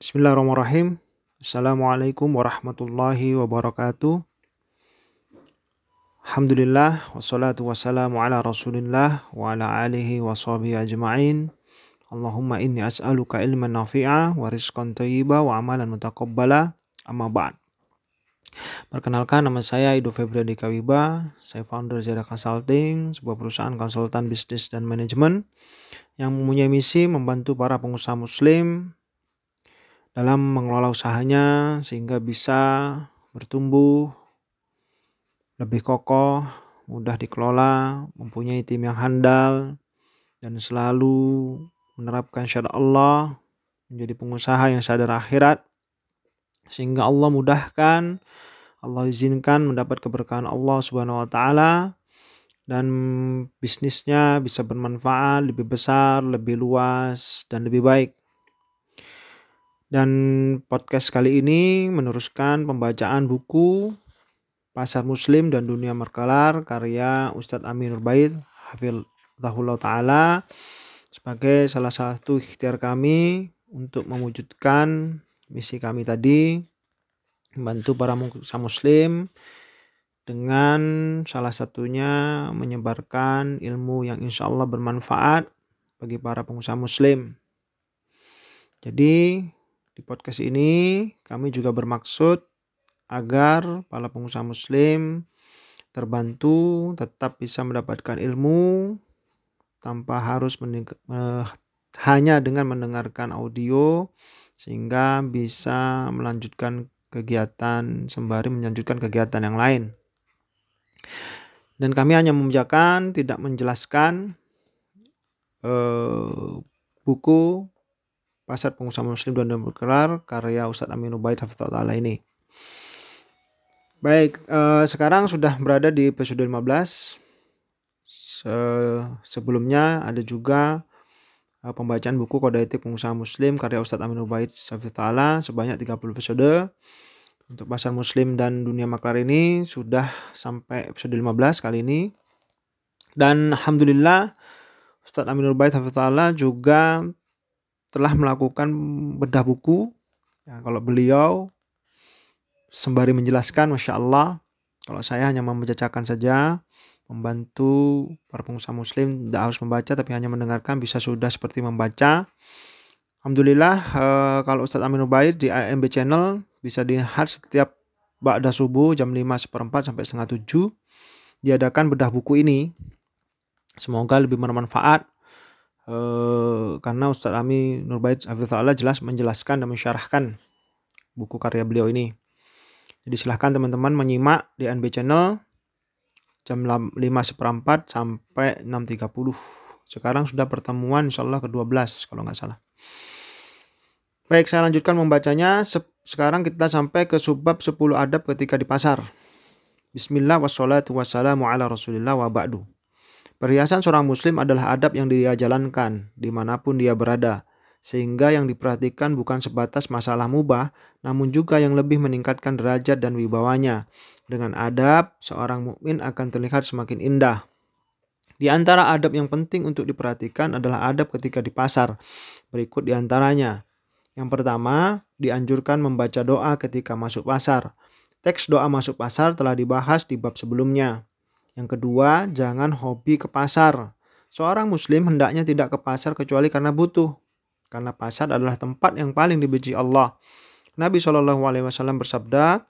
Bismillahirrahmanirrahim. Assalamualaikum warahmatullahi wabarakatuh. Alhamdulillah wassalatu wassalamu ala Rasulillah wa ala alihi wa sahbihi ajma'in. Allahumma inni as'aluka ilman nafi'a wa rizqan thayyiba wa amalan mutaqabbala. Amma ba'd. Perkenalkan nama saya Ido Febriadi Kawiba. Saya founder Zeda Consulting, sebuah perusahaan konsultan bisnis dan manajemen yang mempunyai misi membantu para pengusaha muslim dalam mengelola usahanya sehingga bisa bertumbuh lebih kokoh, mudah dikelola, mempunyai tim yang handal dan selalu menerapkan syariat Allah, menjadi pengusaha yang sadar akhirat sehingga Allah mudahkan, Allah izinkan mendapat keberkahan Allah Subhanahu wa taala dan bisnisnya bisa bermanfaat lebih besar, lebih luas dan lebih baik. Dan podcast kali ini meneruskan pembacaan buku Pasar Muslim dan Dunia Merkalar karya Ustadz Amin Nurbaid Hafizahullah Ta'ala sebagai salah satu ikhtiar kami untuk mewujudkan misi kami tadi membantu para muslim dengan salah satunya menyebarkan ilmu yang insya Allah bermanfaat bagi para pengusaha muslim. Jadi di podcast ini kami juga bermaksud agar para pengusaha muslim terbantu tetap bisa mendapatkan ilmu tanpa harus uh, hanya dengan mendengarkan audio sehingga bisa melanjutkan kegiatan sembari melanjutkan kegiatan yang lain. Dan kami hanya membacakan, tidak menjelaskan uh, buku Pasar Pengusaha Muslim dan Bergerak karya Ustadz Amin Ubaid Hafizullah ini. Baik, eh, sekarang sudah berada di episode 15. Se sebelumnya ada juga eh, pembacaan buku Kode Etik Pengusaha Muslim karya Ustadz Amin Ubaid Hafizullah sebanyak 30 episode. Untuk pasar muslim dan dunia maklar ini sudah sampai episode 15 kali ini. Dan Alhamdulillah Ustadz Amin Ubaid Hafizullah juga telah melakukan bedah buku. Ya, kalau beliau sembari menjelaskan, masya Allah, kalau saya hanya membacakan saja, membantu para pengusaha muslim tidak harus membaca tapi hanya mendengarkan bisa sudah seperti membaca. Alhamdulillah eh, kalau Ustadz Amin Ubaid di AMB channel bisa dilihat setiap Ba'da subuh jam 5 seperempat sampai setengah 7 diadakan bedah buku ini. Semoga lebih bermanfaat Eh, karena Ustadz Ami Nurbaid Hafizullah jelas menjelaskan dan mensyarahkan buku karya beliau ini. Jadi silahkan teman-teman menyimak di NB Channel jam 5 seperempat sampai 6.30. Sekarang sudah pertemuan insya Allah ke-12 kalau nggak salah. Baik, saya lanjutkan membacanya. Sekarang kita sampai ke subbab 10 adab ketika di pasar. Bismillah wassalatu wassalamu ala rasulillah wa ba'du. Perhiasan seorang muslim adalah adab yang dia jalankan di mana pun dia berada, sehingga yang diperhatikan bukan sebatas masalah mubah, namun juga yang lebih meningkatkan derajat dan wibawanya. Dengan adab, seorang mukmin akan terlihat semakin indah. Di antara adab yang penting untuk diperhatikan adalah adab ketika di pasar. Berikut di antaranya. Yang pertama, dianjurkan membaca doa ketika masuk pasar. Teks doa masuk pasar telah dibahas di bab sebelumnya. Yang kedua, jangan hobi ke pasar. Seorang muslim hendaknya tidak ke pasar kecuali karena butuh. Karena pasar adalah tempat yang paling dibenci Allah. Nabi wasallam bersabda,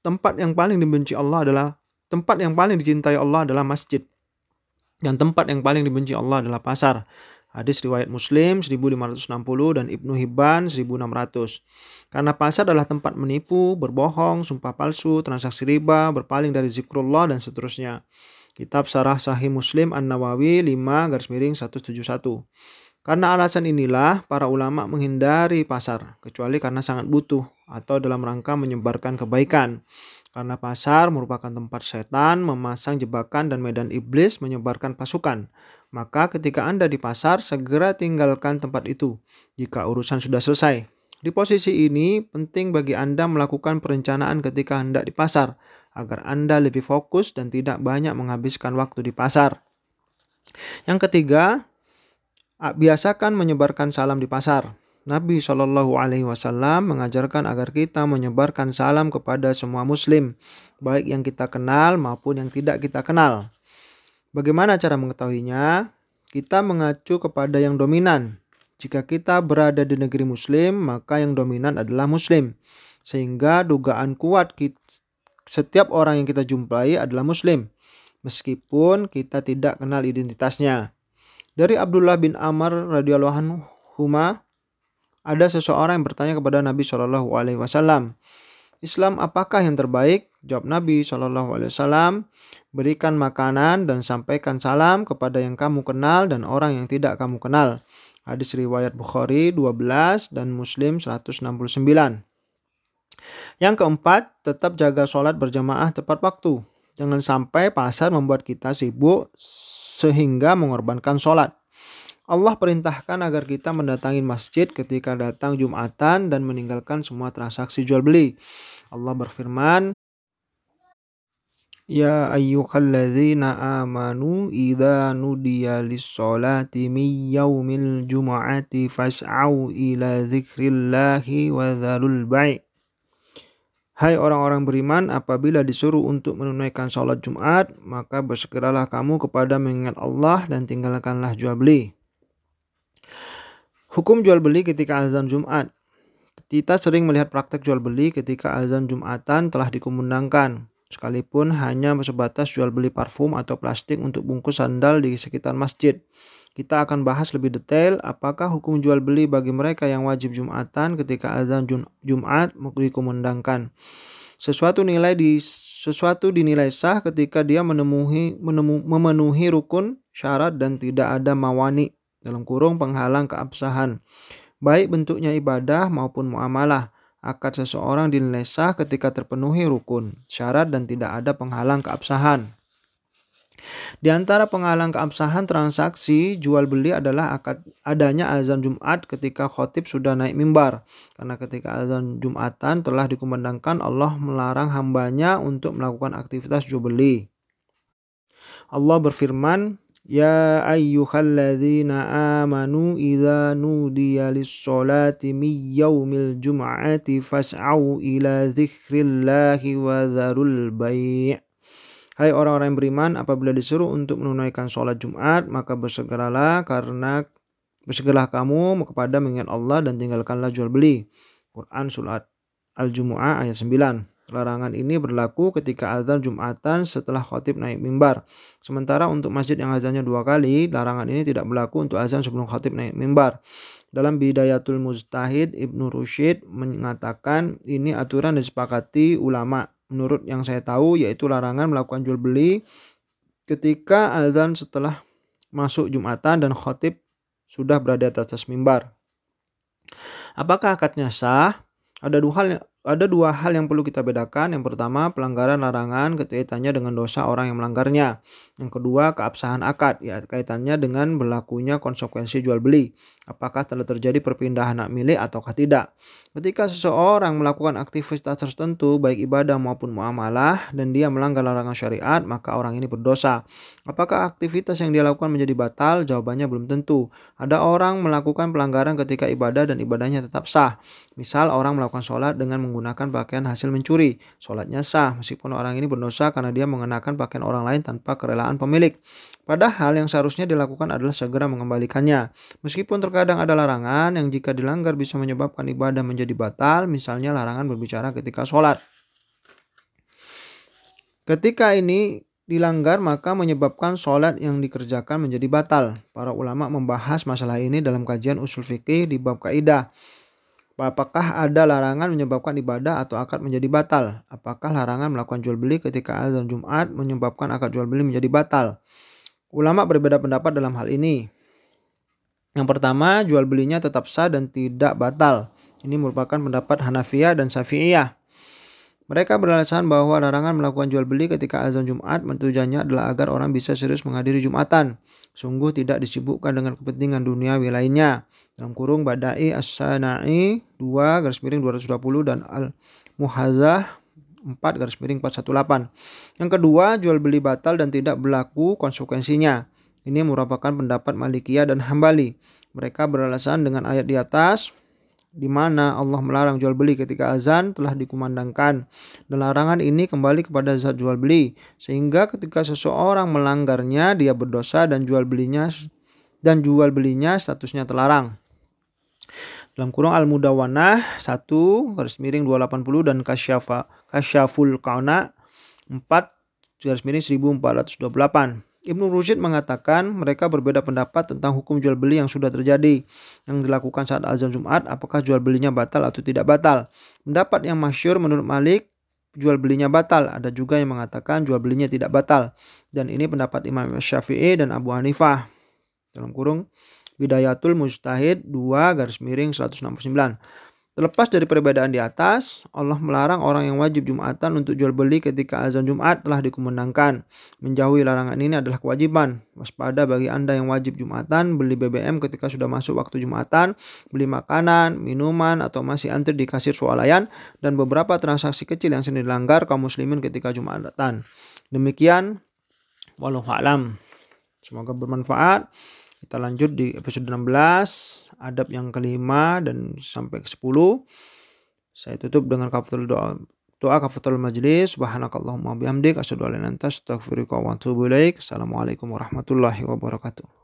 tempat yang paling dibenci Allah adalah tempat yang paling dicintai Allah adalah masjid. Dan tempat yang paling dibenci Allah adalah pasar. Hadis riwayat Muslim 1560 dan Ibnu Hibban 1600. Karena pasar adalah tempat menipu, berbohong, sumpah palsu, transaksi riba, berpaling dari zikrullah dan seterusnya. Kitab Sarah Sahih Muslim An-Nawawi 5 garis miring 171. Karena alasan inilah para ulama menghindari pasar kecuali karena sangat butuh atau dalam rangka menyebarkan kebaikan. Karena pasar merupakan tempat setan memasang jebakan dan medan iblis menyebarkan pasukan. Maka ketika Anda di pasar, segera tinggalkan tempat itu jika urusan sudah selesai. Di posisi ini, penting bagi Anda melakukan perencanaan ketika hendak di pasar, agar Anda lebih fokus dan tidak banyak menghabiskan waktu di pasar. Yang ketiga, biasakan menyebarkan salam di pasar. Nabi Shallallahu Alaihi Wasallam mengajarkan agar kita menyebarkan salam kepada semua Muslim, baik yang kita kenal maupun yang tidak kita kenal. Bagaimana cara mengetahuinya? Kita mengacu kepada yang dominan. Jika kita berada di negeri Muslim, maka yang dominan adalah Muslim, sehingga dugaan kuat setiap orang yang kita jumpai adalah Muslim, meskipun kita tidak kenal identitasnya. Dari Abdullah bin Amr radhiyallahu anhu ada seseorang yang bertanya kepada Nabi Shallallahu Alaihi Wasallam, Islam apakah yang terbaik? Jawab Nabi Shallallahu Alaihi Wasallam, berikan makanan dan sampaikan salam kepada yang kamu kenal dan orang yang tidak kamu kenal. Hadis riwayat Bukhari 12 dan Muslim 169. Yang keempat, tetap jaga sholat berjamaah tepat waktu. Jangan sampai pasar membuat kita sibuk sehingga mengorbankan sholat. Allah perintahkan agar kita mendatangi masjid ketika datang Jumatan dan meninggalkan semua transaksi jual beli. Allah berfirman, Ya ayyuhalladzina amanu idza nudiya lis-salati min yaumil jumu'ati fas'au ila dzikrillahi wa dzarul bai' Hai orang-orang beriman, apabila disuruh untuk menunaikan sholat Jumat, maka bersegeralah kamu kepada mengingat Allah dan tinggalkanlah jual beli. Hukum jual beli ketika azan Jumat. Kita sering melihat praktek jual beli ketika azan Jumatan telah dikumandangkan, sekalipun hanya sebatas jual beli parfum atau plastik untuk bungkus sandal di sekitar masjid. Kita akan bahas lebih detail apakah hukum jual beli bagi mereka yang wajib Jumatan ketika azan Jum Jumat dikumandangkan. Sesuatu nilai di sesuatu dinilai sah ketika dia menemui menemu, memenuhi rukun, syarat dan tidak ada mawani dalam kurung penghalang keabsahan. Baik bentuknya ibadah maupun muamalah, akad seseorang dinilai sah ketika terpenuhi rukun, syarat dan tidak ada penghalang keabsahan. Di antara penghalang keabsahan transaksi jual beli adalah akad adanya azan Jumat ketika khotib sudah naik mimbar. Karena ketika azan Jumatan telah dikumandangkan Allah melarang hambanya untuk melakukan aktivitas jual beli. Allah berfirman, Ya ayyuhalladzina amanu idza nudiya lis-salati min yaumil jum'ati fas'au ila dzikrillahi wa dzarul bai' Hai orang-orang yang beriman, apabila disuruh untuk menunaikan sholat Jumat, maka bersegeralah karena bersegeralah kamu kepada mengingat Allah dan tinggalkanlah jual beli. Quran Surat Al-Jumu'ah ayat 9. Larangan ini berlaku ketika azan Jumatan setelah khotib naik mimbar. Sementara untuk masjid yang azannya dua kali, larangan ini tidak berlaku untuk azan sebelum khotib naik mimbar. Dalam Bidayatul Mustahid, Ibnu Rushid mengatakan ini aturan disepakati ulama. Menurut yang saya tahu yaitu larangan melakukan jual beli ketika azan setelah masuk Jumatan dan khotib sudah berada atas mimbar. Apakah akadnya sah? Ada dua hal ada dua hal yang perlu kita bedakan. Yang pertama, pelanggaran larangan kaitannya dengan dosa orang yang melanggarnya. Yang kedua, keabsahan akad, ya kaitannya dengan berlakunya konsekuensi jual beli. Apakah telah terjadi perpindahan hak milik ataukah tidak. Ketika seseorang melakukan aktivitas tertentu, baik ibadah maupun muamalah, dan dia melanggar larangan syariat, maka orang ini berdosa. Apakah aktivitas yang dia lakukan menjadi batal? Jawabannya belum tentu. Ada orang melakukan pelanggaran ketika ibadah dan ibadahnya tetap sah. Misal orang melakukan sholat dengan pakaian hasil mencuri. Sholatnya sah meskipun orang ini berdosa karena dia mengenakan pakaian orang lain tanpa kerelaan pemilik. Padahal yang seharusnya dilakukan adalah segera mengembalikannya. Meskipun terkadang ada larangan yang jika dilanggar bisa menyebabkan ibadah menjadi batal, misalnya larangan berbicara ketika sholat. Ketika ini dilanggar maka menyebabkan sholat yang dikerjakan menjadi batal. Para ulama membahas masalah ini dalam kajian usul fikih di bab kaidah. Apakah ada larangan menyebabkan ibadah atau akad menjadi batal? Apakah larangan melakukan jual beli ketika azan Jumat menyebabkan akad jual beli menjadi batal? Ulama berbeda pendapat dalam hal ini. Yang pertama, jual belinya tetap sah dan tidak batal. Ini merupakan pendapat Hanafiyah dan Syafi'iyah. Mereka beralasan bahwa larangan melakukan jual beli ketika azan Jumat tujuannya adalah agar orang bisa serius menghadiri Jumatan. Sungguh tidak disibukkan dengan kepentingan duniawi lainnya. Dalam kurung Badai As-Sana'i 2 garis miring 220 dan Al-Muhazah 4 garis miring 418. Yang kedua, jual beli batal dan tidak berlaku konsekuensinya. Ini merupakan pendapat Malikiyah dan Hambali. Mereka beralasan dengan ayat di atas di mana Allah melarang jual beli ketika azan telah dikumandangkan. Dan larangan ini kembali kepada zat jual beli, sehingga ketika seseorang melanggarnya dia berdosa dan jual belinya dan jual belinya statusnya terlarang. Dalam kurung Al-Mudawanah 1 garis miring 280 dan Kasyafa Kasyaful Kauna 4 garis miring 1428. Ibnu Rushid mengatakan mereka berbeda pendapat tentang hukum jual beli yang sudah terjadi yang dilakukan saat azan Jumat apakah jual belinya batal atau tidak batal. Pendapat yang masyur menurut Malik jual belinya batal. Ada juga yang mengatakan jual belinya tidak batal. Dan ini pendapat Imam Syafi'i dan Abu Hanifah. Dalam kurung Bidayatul Mujtahid 2 garis miring 169. Terlepas dari perbedaan di atas, Allah melarang orang yang wajib Jumatan untuk jual beli ketika azan Jumat telah dikumandangkan. Menjauhi larangan ini adalah kewajiban. Waspada bagi Anda yang wajib Jumatan, beli BBM ketika sudah masuk waktu Jumatan, beli makanan, minuman, atau masih antri di kasir swalayan, dan beberapa transaksi kecil yang sering dilanggar kaum muslimin ketika Jumatan. Demikian, walau alam. Semoga bermanfaat. Kita lanjut di episode 16, adab yang kelima dan sampai ke 10. Saya tutup dengan kafatul doa doa kafatul majlis subhanakallahumma bihamdik asyhadu an la ilaha illa anta astaghfiruka wa atubu ilaik. Assalamualaikum warahmatullahi wabarakatuh.